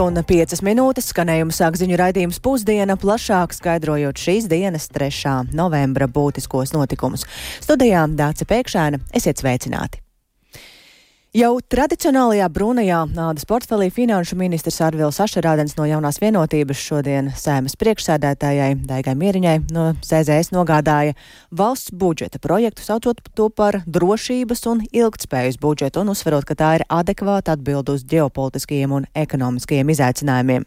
un 5 minūtes skanējumu sāk ziņu raidījums pusdiena, plašāk skaidrojot šīs dienas 3. novembra būtiskos notikumus. Studijā Dāca Pēkšēna, esiet sveicināti! Jau tradicionālajā brūnajā nādas portfelī finanšu ministrs Arvils Ašerādens no jaunās vienotības šodien sēmas priekšsēdētājai Daigai Mieriņai no CZS nogādāja valsts budžeta projektu, saucot to par drošības un ilgtspējas budžetu un uzsverot, ka tā ir adekvāta atbild uz ģeopolitiskajiem un ekonomiskajiem izaicinājumiem.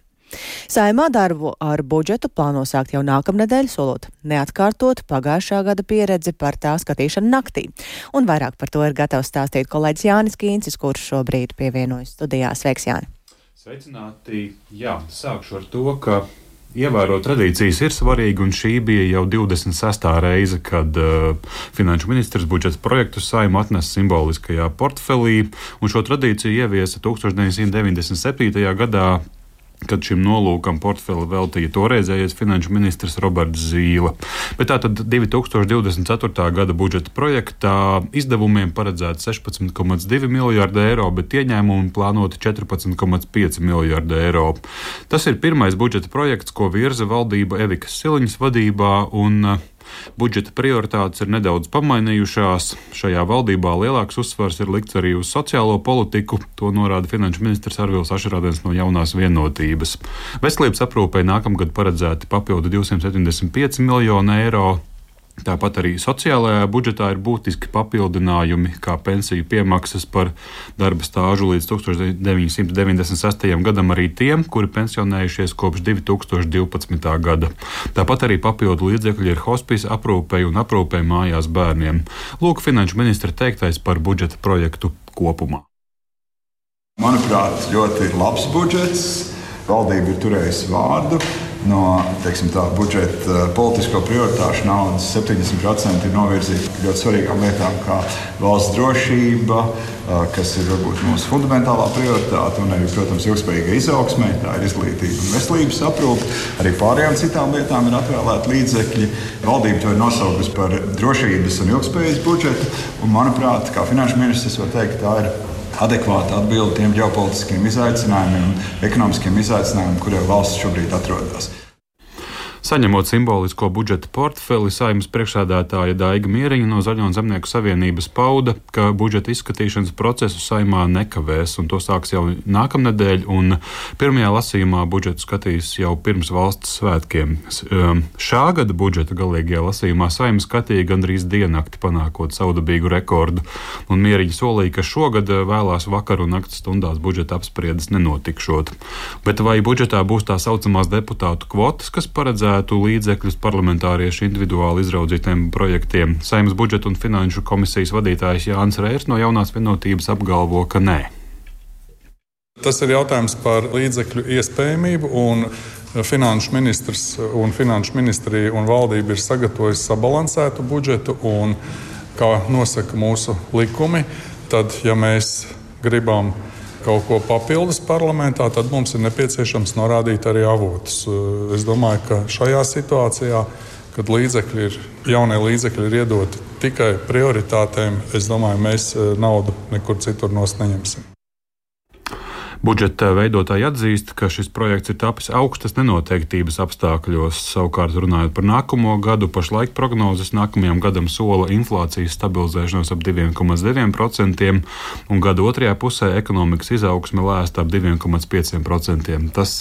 Saimā darbu ar budžetu plāno sākt jau nākamnedēļ, solot neatkārtot pagājušā gada pieredzi par tā skatīšanu naktī. Un vairāk par to ir gatavs stāstīt kolēģis Jānis Kīncis, kurš šobrīd pievienojas studijā. Sveiks, Jāni! Sveicināti! Jā, sākšu ar to, ka Ievērot tradīcijas ir svarīgi, un šī bija jau 26. reize, kad uh, finanšu ministrs budžeta projektu saimu atnesa simboliskajā portfelī, un šo tradīciju ieviesa 1997. gadā kad šim nolūkam portfeli veltīja toreizējais finanšu ministrs Roberts Zīle. Bet tātad 2024. gada budžeta projektā izdevumiem paredzēts 16,2 miljārdi eiro, bet ieņēmumi plānoti 14,5 miljārdi eiro. Tas ir pirmais budžeta projekts, ko virza valdība Evikas Siliņas vadībā. Un, Budžeta prioritātes ir nedaudz pamainījušās. Šajā valdībā lielāks uzsvars ir likts arī uz sociālo politiku. To norāda finanšu ministrs Arvils Ašarādens no jaunās vienotības. Veselības aprūpei nākamgad paredzēti papildu 275 miljoni eiro. Tāpat arī sociālajā budžetā ir būtiski papildinājumi, kā pensiju piemaksas par darba stāžu līdz 1996. gadam arī tiem, kuri pensionējušies kopš 2012. gada. Tāpat arī papildu līdzekļi ir hospijas aprūpei un aprūpei mājās bērniem. Lūk, finanšu ministra teiktais par budžeta projektu kopumā. Manuprāt, ļoti labs budžets. Valdība ir turējusi vārdu no teiksim, tā, budžeta eh, politisko prioritāšu naudas 70% ir novirzīta ļoti svarīgām lietām, kā valsts drošība, eh, kas ir varbūt mūsu fundamentālā prioritāte, un arī, protams, ilgspējīga izaugsme, tā ir izglītība un veselības aprūpe. Arī pārējām citām lietām ir atvēlēti līdzekļi. Valdība to ir nosaukusi par drošības un ilgspējas budžetu, un, manuprāt, kā finanšu ministrs var teikt, tā ir adekvāti atbildi tiem ģeopolitiskiem izaicinājumiem un ekonomiskiem izaicinājumiem, kuriem valsts šobrīd atrodas. Saņemot simbolisko budžeta portfeli, saimnes priekšsēdētāja Daiga Mieriņa no Zaļo un Zemnieku savienības pauda, ka budžeta izskatīšanas procesu saimā nekavēs, un to sāks jau nākamnedēļ, un pirmajā lasījumā budžetu skatīs jau pirms valsts svētkiem. Um, šā gada budžeta galīgajā lasījumā saimnes skatīja gandrīz diennakti, panākot saudabīgu rekordu, un Mieriņa solīja, ka šogad vēlās vakaru un naktas stundās budžeta apspriedas nenotikšot. Bet vai budžetā būs tā saucamās deputātu kvotas, kas paredzēta? Paredzētu līdzekļus parlamentāriešu individuāli izraudzītiem projektiem. Saimnes budžeta un finanšu komisijas vadītājs Jānis Rērs no jaunās vienotības apgalvo, ka nē. Tas ir jautājums par līdzekļu iespējamību. Finanšu ministrs un finanšu ministrija un valdība ir sagatavojusi sabalansētu budžetu, un, kā nosaka mūsu likumi, tad, ja mēs gribam kaut ko papildus parlamentā, tad mums ir nepieciešams norādīt arī avotus. Es domāju, ka šajā situācijā, kad līdzekļi ir, jaunie līdzekļi ir iedoti tikai prioritātēm, es domāju, mēs eh, naudu nekur citur nosneņemsim. Budžeta veidotāji atzīst, ka šis projekts ir tapis augstas nenoteiktības apstākļos. Savukārt, runājot par nākamo gadu, pašlaik prognozes nākamajam gadam sola inflācijas stabilizēšanos ap 2,9% un gada otrajā pusē ekonomikas izaugsme lēsta ap 2,5%. Tas,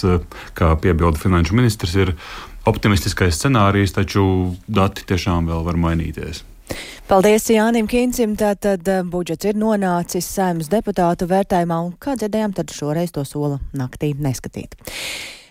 kā piebilda finanšu ministrs, ir optimistiskais scenārijs, taču dati tiešām vēl var mainīties. Paldies Jānim Kīncim. Tātad eh, budžets ir nonācis saimnes deputātu vērtējumā un, kā dzirdējām, tad šoreiz to sola naktī neskatīt.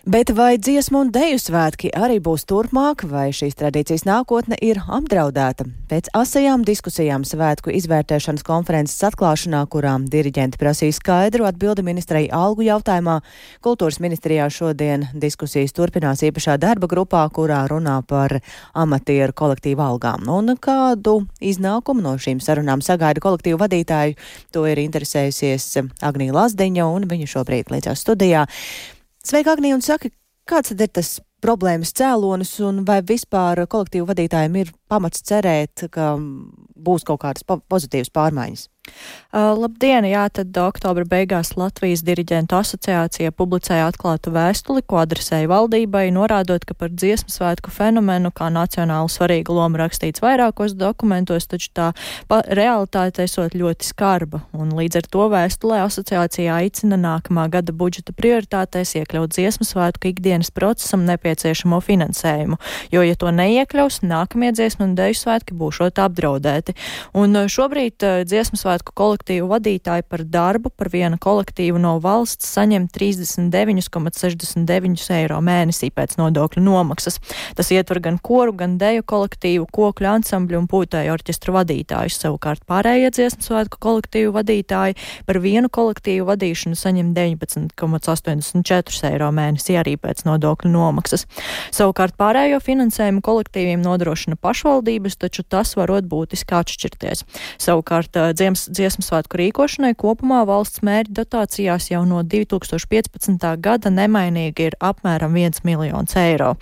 Bet vai dziesmu un deju svētki arī būs turpmāk, vai šīs tradīcijas nākotne ir apdraudēta? Pēc asajām diskusijām svētku izvērtēšanas konferences atklāšanā, kurām diriģenti prasīja skaidru atbildi ministrei algu jautājumā, kultūras ministrijā šodien diskusijas turpinās īpašā darba grupā, kurā runā par amatieru kolektīvu algām. Un kādu iznākumu no šīm sarunām sagaida kolektīvu vadītāju, to ir interesējusies Agnija Lazdiņa, un viņa šobrīd līdzās studijā. Sveika, Agnija, un saka, kāds tad ir tas problēmas cēlonis un vai vispār kolektīvu vadītājiem ir pamats cerēt, ka būs kaut kādas po pozitīvas pārmaiņas? Uh, labdien! Jā, tad oktobra beigās Latvijas diriģentu asociācija publicēja atklātu vēstuli, ko adresēja valdībai, norādot, ka par dziesmu svētku fenomenu kā nacionālu svarīgu lomu rakstīts vairākos dokumentos, taču tā realitāte esot ļoti skarba. Un līdz ar to vēstulē asociācija aicina nākamā gada budžeta prioritātēs iekļaut dziesmu svētku ikdienas procesam nepieciešamo finansējumu, jo, ja to neiekļaus, nākamie dziesmu un deju svētki būšot apdraudēti. Un uh, šobrīd uh, dziesmu svētku kolektīvu vadītāji par darbu par vienu kolektīvu no valsts saņem 39,69 eiro mēnesī pēc nodokļu nomaksas. Tas ietver gan koru, gan deju kolektīvu, kokļu ansambļu un pūtēju orķestru vadītājus. Savukārt pārējie dziesmu svētku kolektīvu vadītāji par vienu kolektīvu vadīšanu saņem 19,84 eiro mēnesī arī pēc nodokļu nomaksas. Savukārt pārējo finansējumu kolektīviem nodrošina pašvaldības, taču tas varot būtiski atšķirties. Savukārt dziemas dziesmu svētku rīkošanai kopumā valsts mērķa dotācijās jau no 2015. gada nemainīgi ir apmēram 1 miljons eiro.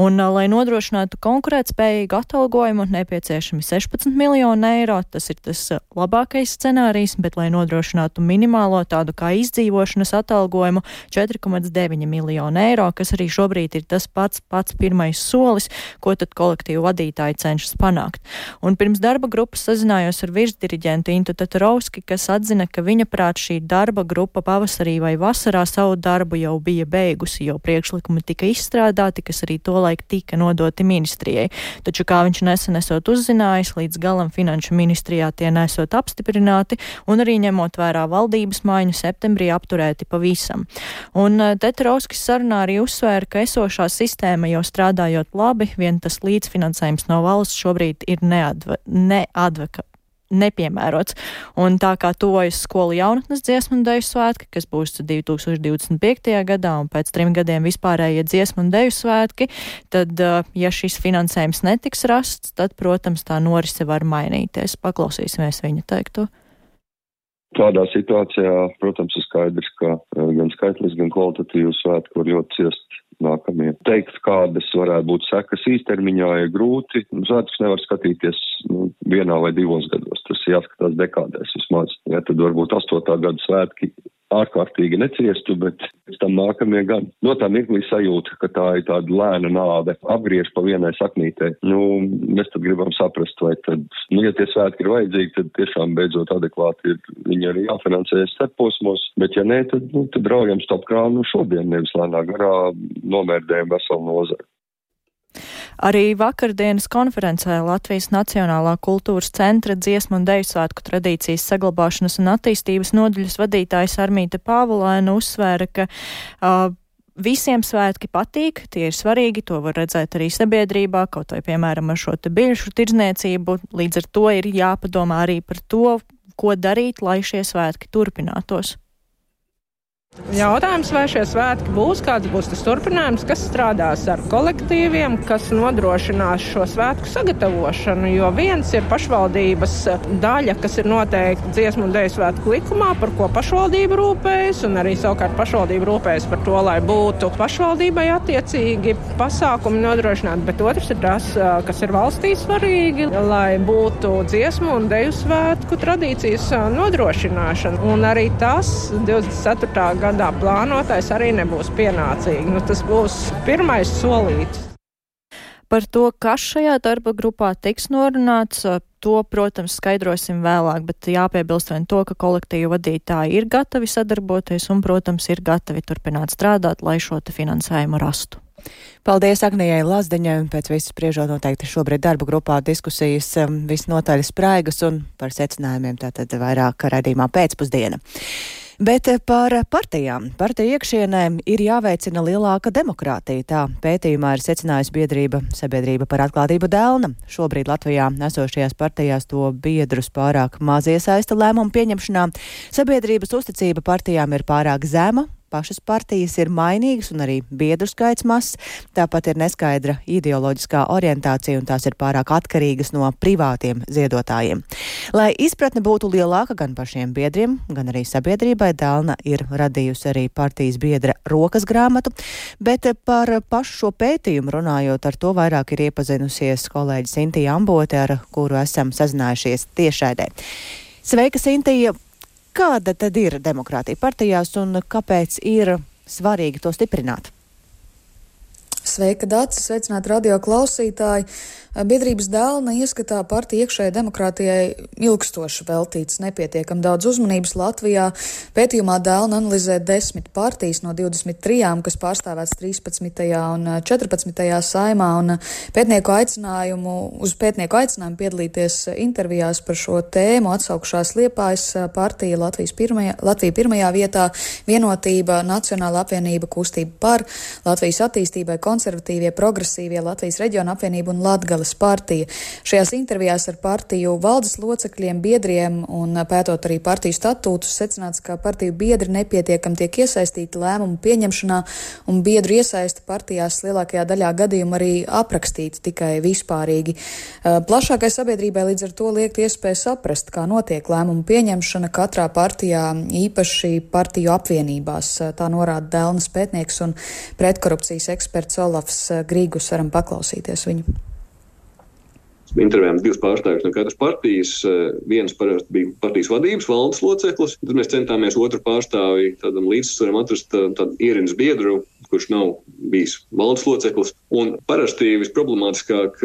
Un, lai nodrošinātu konkurētspējīgu atalgojumu, nepieciešami 16 miljoni eiro. Tas ir tas labākais scenārijs, bet, lai nodrošinātu minimālo tādu kā izdzīvošanas atalgojumu, 4,9 miljonu eiro, kas arī šobrīd ir tas pats, pats pirmais solis, ko tad kolektīvu vadītāji cenšas panākt. Un pirms darba grupas sazinājos ar virsdiriģentu Intu Tatarovski, kas atzina, ka viņa prāt šī darba grupa pavasarī vai vasarā savu darbu jau bija beigusi, jo priekšlikumi tika izstrādāti, kas arī tolaik tika nodoti ministrijai. Taču, kā viņš nesen esot uzzinājis, līdz galam finanšu ministrijā tie nesot apstiprināti un arī ņemot vērā valdības maiņu septembrī apturēti pavisam. Un eh, Tetarovskis sarunā arī uzsvēra, ka esošā sistēma jau strādājot labi, vien tas līdzfinansējums no valsts šobrīd ir neadva, neadveka, nepiemērots. Un tā kā tuvojas skolu jaunatnes dziesmu un deju svētki, kas būs 2025. gadā un pēc trim gadiem vispārējie dziesmu un deju svētki, tad, ja šis finansējums netiks rasts, tad, protams, tā norise var mainīties. Paklausīsimies viņa teikto. Tādā situācijā, protams, ir skaidrs, ka uh, gan skaitlis, gan kvalitatīvs svētki var ļoti ciest nākamie. Teikt, kādas varētu būt sekas īstermiņā, ir grūti. Svētkus nevar skatīties nu, vienā vai divos gados. Tas jāskatās dekādēs vismaz. Ja, tad varbūt astotā gada svētki ārkārtīgi neciestu, bet pēc tam nākamie gadi. No tā mirklī sajūta, ka tā ir tāda lēna nāve, apgriež pa vienai saknītē. Nu, mēs tad gribam saprast, vai tad, nu, ja tie svētki ir vajadzīgi, tad tiešām beidzot adekvāti ir viņi arī jāfinansē starposmos, bet ja nē, tad, nu, tad raujam stop krānu šodien, nevis lēnā garā nomērdējam veselu nozaru. Arī vakardienas konferencē Latvijas Nacionālā kultūras centra dziesmu un deju svētku tradīcijas saglabāšanas un attīstības nodaļas vadītājs Armīte Pāvulēna uzsvēra, ka uh, Visiem svētki patīk, tie ir svarīgi, to var redzēt arī sabiedrībā, kaut vai, piemēram, ar šo te biļšu tirdzniecību. Līdz ar to ir jāpadomā arī par to, ko darīt, lai šie svētki turpinātos. Jautājums, vai šie svētki būs, kāds būs tas turpinājums, kas strādās ar kolektīviem, kas nodrošinās šo svētku sagatavošanu. Jo viens ir pašvaldības daļa, kas ir noteikti dziesmu un dēļu svētku likumā, par ko pašvaldība rūpējas, un arī savukārt pašvaldība rūpējas par to, lai būtu pašvaldībai attiecīgi pasākumi nodrošināti. Bet otrs ir tas, kas ir valstī svarīgi, lai būtu dziesmu un dēļu svētku tradīcijas nodrošināšana. Un arī tas 24 gadā plānotais arī nebūs pienācīgi. Nu, tas būs pirmais solīts. Par to, kas šajā darba grupā tiks norunāts, to, protams, skaidrosim vēlāk, bet jāpiebilst vien to, ka kolektīvu vadītāji ir gatavi sadarboties un, protams, ir gatavi turpināt strādāt, lai šo finansējumu rastu. Paldies Agnijai Lazdeņai, un pēc visas spriežot noteikti šobrīd darba grupā diskusijas um, visnotaļ spraigas un par secinājumiem tātad vairāk radījumā pēcpusdiena. Bet par partijām. Partiju iekšienēm ir jāveicina lielāka demokrātija. Tā pētījumā ir secinājusi biedrība Sabiedrība par atklātību Dēlna. Šobrīd Latvijā esošajās partijās to biedrus pārāk maz iesaista lēmumu pieņemšanā. Sabiedrības uzticība partijām ir pārāk zema, pašas partijas ir mainīgas un arī biedru skaits mazs, tāpat ir neskaidra ideoloģiskā orientācija un tās ir pārāk atkarīgas no privātiem ziedotājiem. Lai izpratne būtu lielāka gan pašiem biedriem, gan arī sabiedrībai, Dālna ir radījusi arī partijas biedra rokas grāmatu, bet par pašu šo pētījumu runājot ar to vairāk ir iepazinusies kolēģi Sintija Ambote, ar kuru esam sazinājušies tiešraidē. Sveika, Sintija! Kāda tad ir demokrātija partijās un kāpēc ir svarīgi to stiprināt? Sveika, Dārcis! Sveicināti radio klausītāji! Biedrības dēlna ieskatā partija iekšējai demokrātijai ilgstoši veltīts nepietiekam daudz uzmanības Latvijā. Pētījumā dēlna analizē desmit partijas no 23, kas pārstāvēts 13. un 14. saimā, un pētnieku aicinājumu, uz pētnieku aicinājumu piedalīties intervijās par šo tēmu atsaukšās Liepājas partija Latvijas pirmajā, Latvija pirmajā vietā, vienotība, Nacionāla apvienība, kustība par Latvijas attīstībai, konservatīvie, progresīvie, Latvijas reģiona apvienība un Latgales partija. Šajās intervijās ar partiju valdes locekļiem, biedriem un pētot arī partiju statūtus, secināts, ka partiju biedri nepietiekam tiek iesaistīti lēmumu pieņemšanā, un biedru iesaisti partijās lielākajā daļā gadījumu arī aprakstīti tikai vispārīgi. Plašākai sabiedrībai līdz ar to liekt iespēju saprast, kā notiek lēmumu pieņemšana katrā partijā, īpaši partiju apvienībās. Tā norāda Dēlnas pētnieks un pretkorupcijas eksperts Olafs Grīgus. Varam paklausīties viņu intervējām divus pārstāvjus no katras partijas. Eh, viens parasti bija partijas vadības valdes loceklis. Tad mēs centāmies otru pārstāvi tādam līdzsvaram atrast eh, tādu ierindas biedru, kurš nav bijis valdes loceklis. Un parasti visproblemātiskāk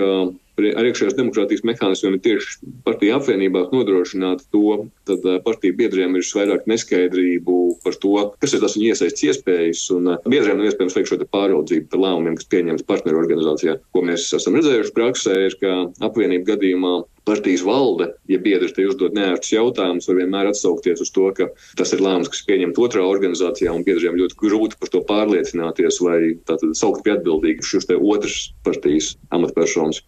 ar iekšējās demokrātijas mehānismiem ir tieši partiju apvienībā nodrošināt to, tad eh, partiju biedriem ir vairāk neskaidrību par to, kas ir tas viņa iesaistas iespējas, un eh, biedriem nav iespējams veikt šo pāraudzību par lēmumiem, kas pieņemts partneru organizācijā. Ko mēs esam redzējuši praksē, ir, ka apvienību gadījumā partijas valde, ja biedrs te uzdod neērtus jautājumus, var vienmēr atsaukties uz to, ka tas ir lēmums, kas pieņemts otrā organizācijā, un biedriem ļoti grūti par to pārliecināties vai saukt pie atbildīgi šos te otras partijas amatpersonas.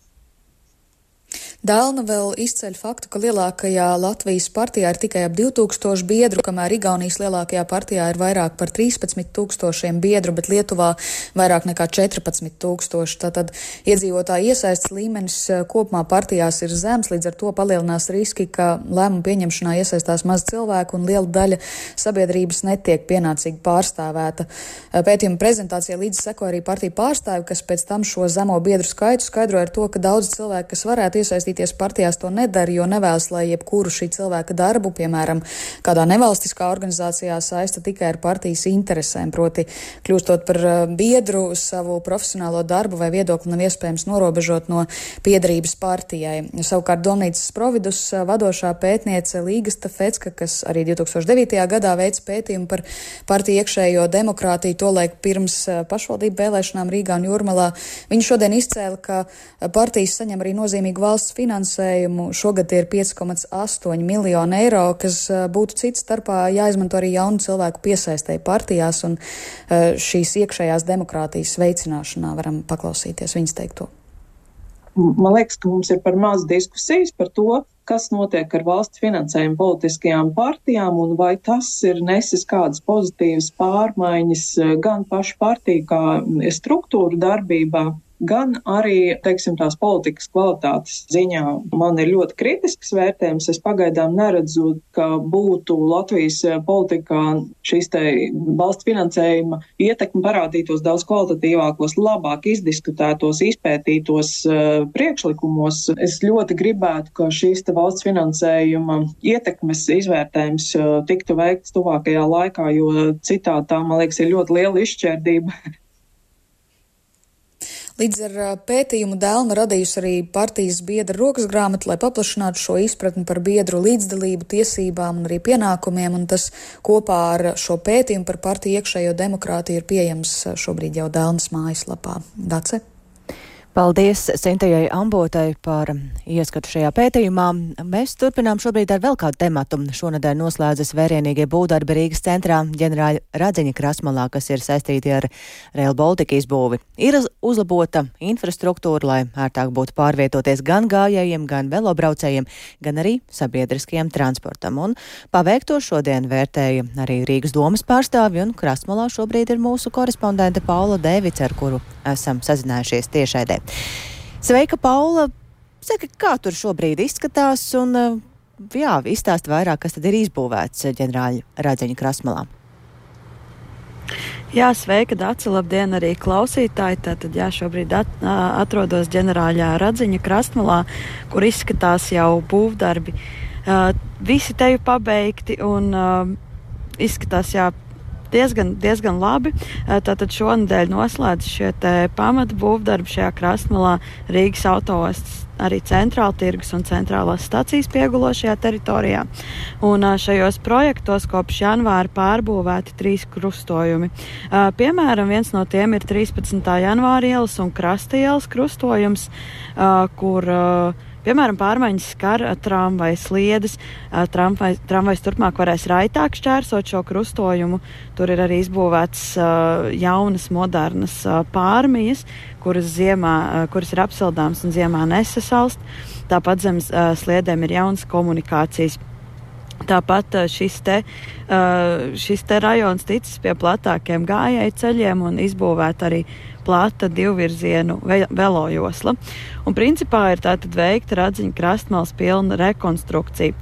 Dēlna vēl izceļ faktu, ka lielākajā Latvijas partijā ir tikai ap 2000 biedru, kamēr Igaunijas lielākajā partijā ir vairāk par 13 tūkstošiem biedru, bet Lietuvā vairāk nekā 14 tūkstoši. Tātad iedzīvotāju iesaistas līmenis eh, kopumā partijās ir zems, līdz ar to palielinās riski, ka lēmumu pieņemšanā iesaistās maz cilvēku un liela daļa sabiedrības netiek pienācīgi pārstāvēta. Eh, pētījuma prezentācijā līdzi seko arī partiju pārstāvi, kas pēc tam šo zemo biedru skaitu skaidroja ar to, ka daudz cilvēku, kas varētu iesaistīties, iesaistīties partijās, to nedara, jo nevēlas, lai jebkuru šī cilvēka darbu, piemēram, kādā nevalstiskā organizācijā saista tikai ar partijas interesēm. Proti, kļūstot par eh, biedru, savu profesionālo darbu vai viedokli nav iespējams norobežot no piedarības partijai. Savukārt Domnīcas Providus eh, vadošā pētniece Līga Stafecka, kas arī 2009. gadā veica pētījumu par partiju iekšējo demokrātiju, tolaik pirms eh, pašvaldību vēlēšanām Rīgā un Jurmalā, viņa šodien izcēla, ka partijas saņem arī nozīmīgu valsts finansējumu finansējumu. Šogad ir 5,8 miljoni eiro, kas būtu cits starpā jāizmanto arī jaunu cilvēku piesaistēji partijās un šīs iekšējās demokrātijas veicināšanā. Varam paklausīties viņas teikto. Man liekas, ka mums ir par maz diskusijas par to, kas notiek ar valsts finansējumu politiskajām partijām un vai tas ir nesis kādas pozitīvas pārmaiņas gan pašu partiju kā struktūru darbībā, gan arī, teiksim, tās politikas kvalitātes ziņā man ir ļoti kritisks vērtējums. Es pagaidām neredzu, ka būtu Latvijas politikā šīs te valsts finansējuma ietekme parādītos daudz kvalitatīvākos, labāk izdiskutētos, izpētītos uh, priekšlikumos. Es ļoti gribētu, ka šīs te valsts finansējuma ietekmes izvērtējums uh, tiktu veikts tuvākajā laikā, jo citādi tā, man liekas, ir ļoti liela izšķērdība Līdz ar pētījumu dēlna radījusi arī partijas biedra rokas grāmatu, lai paplašinātu šo izpratni par biedru līdzdalību, tiesībām un arī pienākumiem, un tas kopā ar šo pētījumu par partiju iekšējo demokrātiju ir pieejams šobrīd jau dēlnas mājaslapā. Dace? Paldies Sintējai Ambotai par ieskatu šajā pētījumā. Mēs turpinām šobrīd ar vēl kādu tematu. Šonadēļ noslēdzas vērienīgie būvdarbi Rīgas centrā ģenerāļa Radziņa krasmalā, kas ir saistīti ar Rail Baltica izbūvi. Ir uzlabota infrastruktūra, lai ērtāk būtu pārvietoties gan gājējiem, gan velobraucējiem, gan arī sabiedriskajam transportam. Un paveikto šodien vērtēja arī Rīgas domas pārstāvi, un krasmalā šobrīd ir mūsu korespondente Paula Dēvica, ar kuru esam sazinājušies tiešraidē. Sveika, Paula! Saka, kā tur šobrīd izskatās un jā, izstāst vairāk, kas tad ir izbūvēts ģenerāļa Radzeņa krasmalā. Jā, sveika, Dārsa. Labdien, arī klausītāji. Tātad, jā, šobrīd at, atrodos ģenerāļā Radziņa krastmalā, kur izskatās jau būvdarbi. Uh, visi te jau pabeigti un uh, izskatās, jā, diezgan, diezgan labi. Tātad šonadēļ noslēdz šie pamata būvdarbi šajā krastmalā Rīgas autostas arī centrāla tirgus un centrālās stacijas piegulošajā teritorijā. Un šajos projektos kopš janvāra pārbūvēti trīs krustojumi. Piemēram, viens no tiem ir 13. janvāra ielas un krasta ielas krustojums, kur Piemēram, pārmaiņas skar tramvaja sliedes. Tramvajs, tramvajs turpmāk varēs raitāk šķērsot šo krustojumu. Tur ir arī izbūvēts jaunas, modernas pārmijas, kuras, ziemā, kuras ir apsildāmas un ziemā nesasalst. Tāpat zem sliedēm ir jaunas komunikācijas. Tāpat šis te, šis te rajons ticis pie platākiem gājēju ceļiem un izbūvēt arī plata divvirzienu velojosla. Un principā ir tātad veikta radziņa krastmals pilna rekonstrukcija.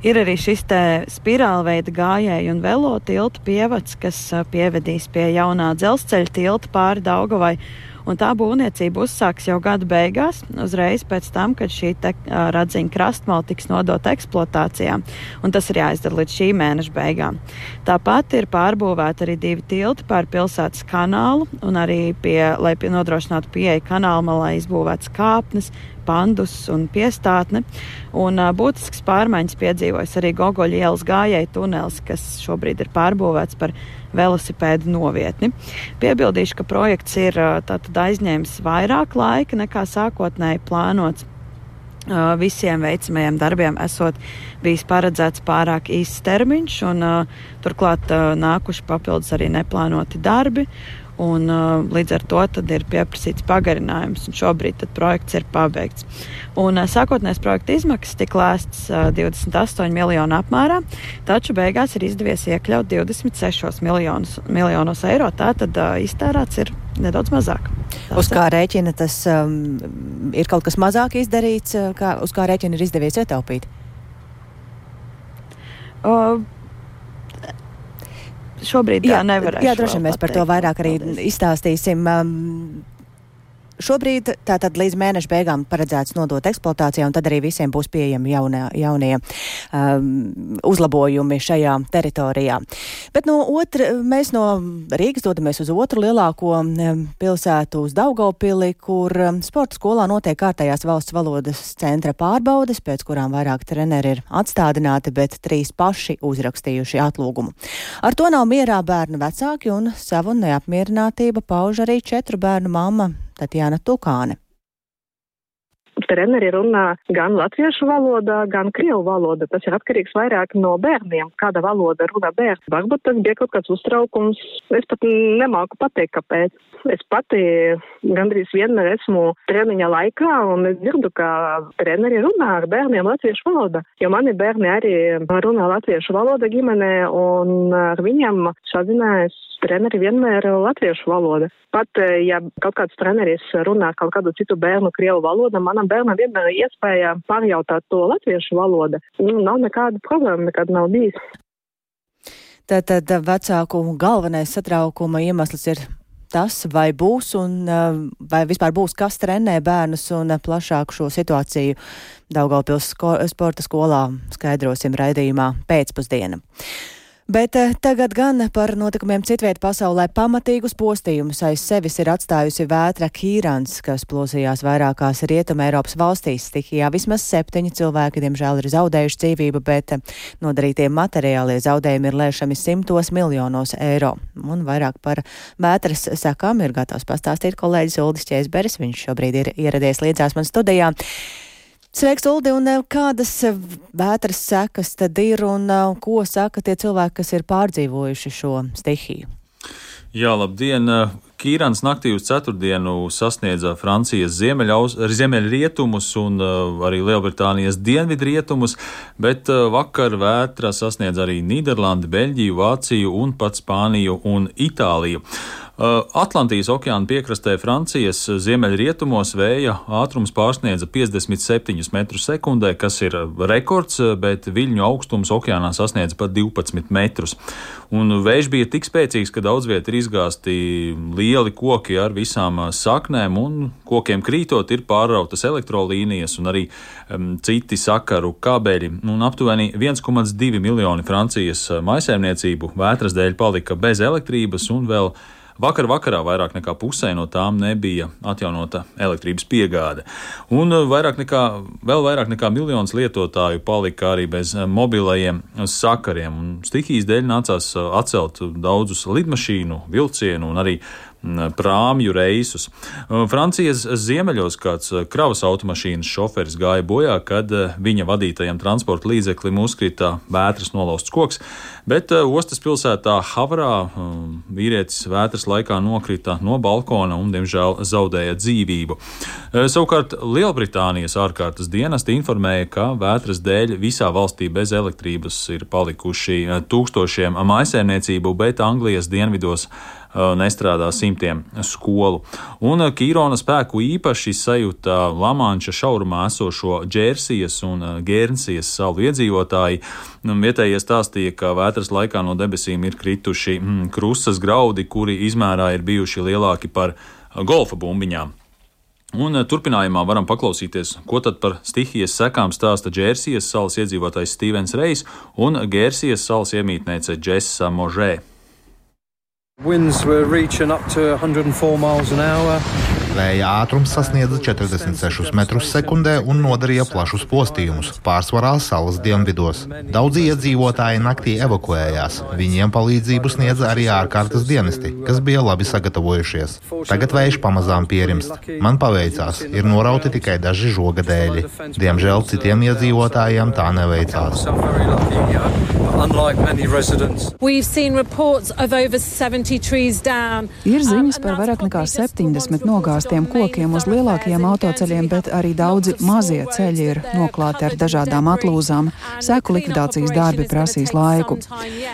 Ir arī šis te spirālveida gājēju un velo tilta pievads, kas pievedīs pie jaunā dzelzceļa tilta pāri Daugavai un tā būvniecība uzsāks jau gada beigās, uzreiz pēc tam, kad šī te, uh, radziņa krastmala tiks nodota eksploatācijā, un tas ir jāizdara līdz šī mēneša beigām. Tāpat ir pārbūvēti arī divi tilti pār pilsētas kanālu, un arī, pie, lai pie nodrošinātu pieeja kanāla malā izbūvēts kāpnes, pandus un piestātne. Un, būtisks pārmaiņas piedzīvojas arī Gogoļa ielas gājēju tunelis, kas šobrīd ir pārbūvēts par velosipēdu novietni. Piebildīšu, ka projekts ir tātad aizņēmis vairāk laika nekā sākotnēji plānots. Visiem veicamajiem darbiem esot bijis paredzēts pārāk īsts termiņš, un uh, turklāt uh, nākuši papildus arī neplānoti darbi, Un, uh, līdz ar to ir pieprasīts pagarinājums, un šobrīd projekts ir pabeigts. Un, uh, sākotnējais projekta izmaksas tika lēstas uh, 28 miljonu apmērā, taču beigās ir izdevies iekļaut 26 miljonus, miljonus eiro. Tātad uh, iztērēts ir nedaudz mazāk. Tās uz kā rēķina tas um, ir kaut kas mazāk izdarīts, uh, kā, uz kā rēķina ir izdevies ietaupīt? Uh, šobrīd jā, nevarēšu. Jā, droši vien mēs par to vairāk arī Paldies. izstāstīsim. Um, Šobrīd tātad līdz mēneša beigām paredzēts nodot eksploatācijā, un tad arī visiem būs pieejami jaunie, jaunie um, uzlabojumi šajā teritorijā. Bet no otra, mēs no Rīgas dodamies uz otru lielāko um, pilsētu, uz Daugopili, kur um, sporta skolā notiek kārtējās valsts valodas centra pārbaudes, pēc kurām vairāk treneri ir atstādināti, bet trīs paši uzrakstījuši atlūgumu. Ar to nav mierā bērnu vecāki, un savu neapmierinātību pauž arī četru bērnu mamma Tatiana Tukan. Treneri runā gan latviešu valodā, gan krievu valodā. Tas ir atkarīgs vairāk no bērniem, kāda valoda runā bērns. Varbūt tas bija kaut kāds uztraukums. Es pat nemāku pateikt, kāpēc. Es pati gandrīz vienmēr esmu treniņa laikā un es dzirdu, ka treneri runā ar bērniem latviešu valodā. Jo mani bērni arī runā latviešu valoda ģimenē un ar viņiem sazinājās treneri vienmēr latviešu valoda. Pat, ja kaut kāds treneris runā kaut kādu citu bērnu krievu valodu, manam bērnam vienmēr ir iespēja pārjautāt to latviešu valodu. Nu, nav nekāda problēma, nekad nav bijis. Tātad vecāku galvenais satraukuma iemesls ir tas, vai būs un vai vispār būs kas trenē bērnus un plašāk šo situāciju Daugavpils sko sporta skolā skaidrosim raidījumā pēcpusdiena. Bet eh, tagad gan par notikumiem citviet pasaulē pamatīgus postījumus aiz sevis ir atstājusi vētra Kīrans, kas plosījās vairākās rietuma Eiropas valstīs. Stihijā vismaz septiņi cilvēki, diemžēl, ir zaudējuši dzīvību, bet eh, nodarītie materiālie zaudējumi ir lēšami simtos miljonos eiro. Un vairāk par vētras sakām ir gatavs pastāstīt kolēģis Uldis Čēsberis. Viņš šobrīd ir ieradies līdzās man studijā. Sveiks, Uldi, un eh, kādas eh, vētras sekas tad ir un eh, ko saka tie cilvēki, kas ir pārdzīvojuši šo stihiju? Jā, labdien! Kīrans naktī uz ceturtdienu sasniedza Francijas ziemeļrietumus un arī Lielbritānijas dienvidrietumus, bet vakar vētra sasniedz arī Nīderlandi, Beļģiju, Vāciju un pat Spāniju un Itāliju. Uh, Atlantijas okeāna piekrastē Francijas ziemeļrietumos vēja ātrums pārsniedza 57 m2, kas ir rekords, bet viļņu augstums okeānā sasniedza pat 12 metrus. Un vējš bija tik spēcīgs, ka daudz viet ir izgāzti lieli koki ar visām saknēm, un kokiem krītot ir pārrautas elektrolīnijas un arī um, citi sakaru kabeļi. Un aptuveni 1,2 miljoni Francijas maisēmniecību vētras dēļ palika bez elektrības un vēl Vakar vakarā vairāk nekā pusē no tām nebija atjaunota elektrības piegāde. Un uh, vairāk nekā, vēl vairāk nekā miljons lietotāju palika arī bez uh, mobilajiem sakariem. Un stihijas dēļ nācās uh, atcelt daudzus lidmašīnu, vilcienu un arī prāmju reisus. Francijas ziemeļos kāds kravas automašīnas šoferis gāja bojā, kad viņa vadītajam transporta līdzeklim uzkrita vētras nolausts koks, bet ostas pilsētā Havrā vīrietis vētras laikā nokrita no balkona un, diemžēl, zaudēja dzīvību. Savukārt Lielbritānijas ārkārtas dienesti informēja, ka vētras dēļ visā valstī bez elektrības ir palikuši tūkstošiem mājasēmniecību, bet Anglijas dienvidos nestrādā simtiem skolu. Un Kīrona spēku īpaši sajūta Lamanča šaurumā esošo Džersijas un Gērnsijas salu iedzīvotāji. Vietējie stāstīja, ka vētras laikā no debesīm ir krituši mm, krustas graudi, kuri izmērā ir bijuši lielāki par golfa bumbiņām. Un turpinājumā varam paklausīties, ko tad par stihijas sekām stāsta Džērsijas salas iedzīvotājs Stevens Reis un Gērsijas salas iemītniece Džesa Možē. Winds were reaching up to 104 miles an hour. Vēja ātrums sasniedza 46 metrus sekundē un nodarīja plašus postījumus, pārsvarā salas dienvidos. Daudzi iedzīvotāji naktī evakuējās. Viņiem palīdzību sniedza arī ārkārtas dienesti, kas bija labi sagatavojušies. Tagad vējš pamazām pierimst. Man paveicās, ir norauti tikai daži žoga dēļi. Diemžēl citiem iedzīvotājiem tā neveicās. Ir ziņas par vairāk nekā 70 nogāztiem izgāztiem kokiem uz lielākajiem autoceļiem, bet arī daudzi mazie ceļi ir noklāti ar dažādām atlūzām. Seku likvidācijas darbi prasīs laiku.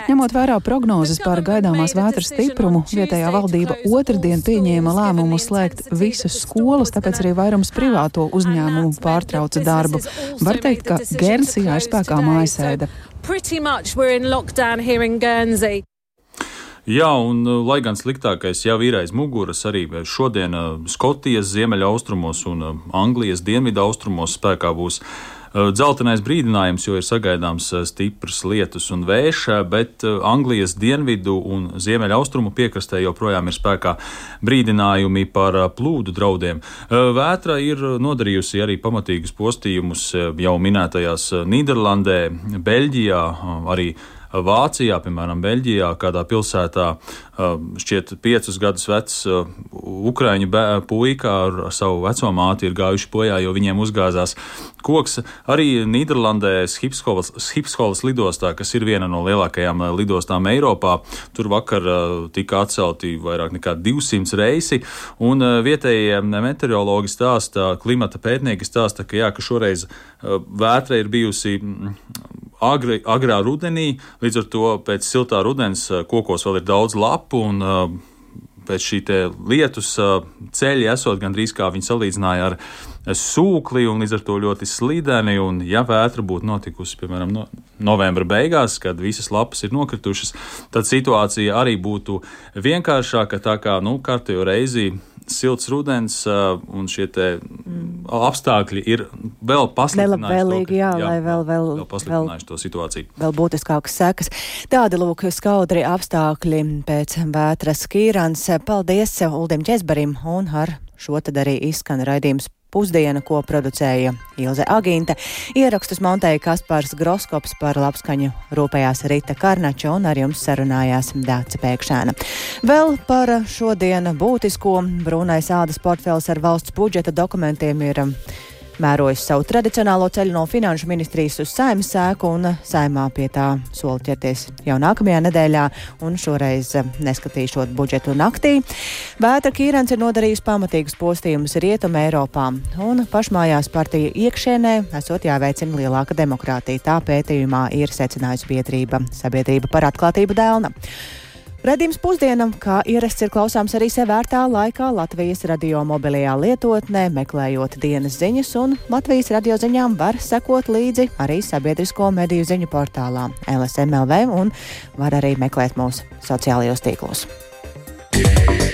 Ņemot vērā prognozes par gaidāmās vētras stiprumu, vietējā valdība otrdien pieņēma lēmumu slēgt visas skolas, tāpēc arī vairums privāto uzņēmumu pārtrauca darbu. Var teikt, ka Guernsijā ir spēkā mājasēde. Pretty much we're in lockdown here in Guernsey. Jā, un uh, lai gan sliktākais jau ir aiz muguras, arī šodien uh, Skotijas ziemeļaustrumos un uh, Anglijas dienvidaustrumos spēkā būs Dzeltenais brīdinājums, jo ir sagaidāms stiprs lietus un vējš, bet Anglijas dienvidu un ziemeļaustrumu piekrastē joprojām ir spēkā brīdinājumi par plūdu draudiem. Vētra ir nodarījusi arī pamatīgus postījumus jau minētajās Nīderlandē, Beļģijā, arī Vācijā, piemēram, Beļģijā, kādā pilsētā šķiet piecus gadus vecs ukraiņu puika ar, savu veco māti ir gājuši bojā, jo viņiem uzgāzās koks. Arī Nīderlandē Hipskolas lidostā, kas ir viena no lielākajām lidostām Eiropā, tur vakar tika atcelti vairāk nekā 200 reisi, un vietējie meteorologi stāsta, klimata pētnieki stāsta, ka jā, ka šoreiz vētra ir bijusi agri, agrā rudenī, līdz ar to pēc siltā rudens eh, kokos vēl ir daudz lapu un eh, pēc šī lietus eh, ceļi esot gandrīz kā viņi salīdzināja ar sūkli un līdz ar to ļoti slideni. Un, ja vētra būtu notikusi, piemēram, no novembra beigās, kad visas lapas ir nokritušas, tad situācija arī būtu vienkāršāka. Tā kā nu, kārtējo reizi silts rudens un šie te mm. apstākļi ir vēl pasliktinājuši, jā, jā, lai vēl, vēl, vēl pasliktinājuši to situāciju. Vēl būtiskākas sekas. Tādi lūk skaudri apstākļi pēc vētras kīrans. Paldies Uldim Česbarim un ar šo tad arī izskan raidījums pusdiena, ko producēja Ilze Agīnte. Ierakstus montēja Kaspars Groskops par labskaņu rūpējās Rita Karnača un ar jums sarunājās Dāca Pēkšēna. Vēl par šodien būtisko brūnais ādas portfels ar valsts budžeta dokumentiem ir mērojis savu tradicionālo ceļu no finanšu ministrijas uz saimnes sēku un saimā pie tā sola ķerties jau nākamajā nedēļā un šoreiz neskatīšot budžetu naktī. Vētra Kīrens ir nodarījis pamatīgus postījumus Rietuma Eiropā un pašmājās partija iekšienē esot jāveicina lielāka demokrātija. Tā pētījumā ir secinājusi biedrība sabiedrība par atklātību dēlna. Redījums pusdienam, kā ierasts, ir klausāms arī sevērtā laikā Latvijas radio mobilajā lietotnē, meklējot dienas ziņas, un Latvijas radio ziņām var sekot līdzi arī sabiedrisko mediju ziņu portālā LSMLV un var arī meklēt mūsu sociālajos tīklos. Yeah.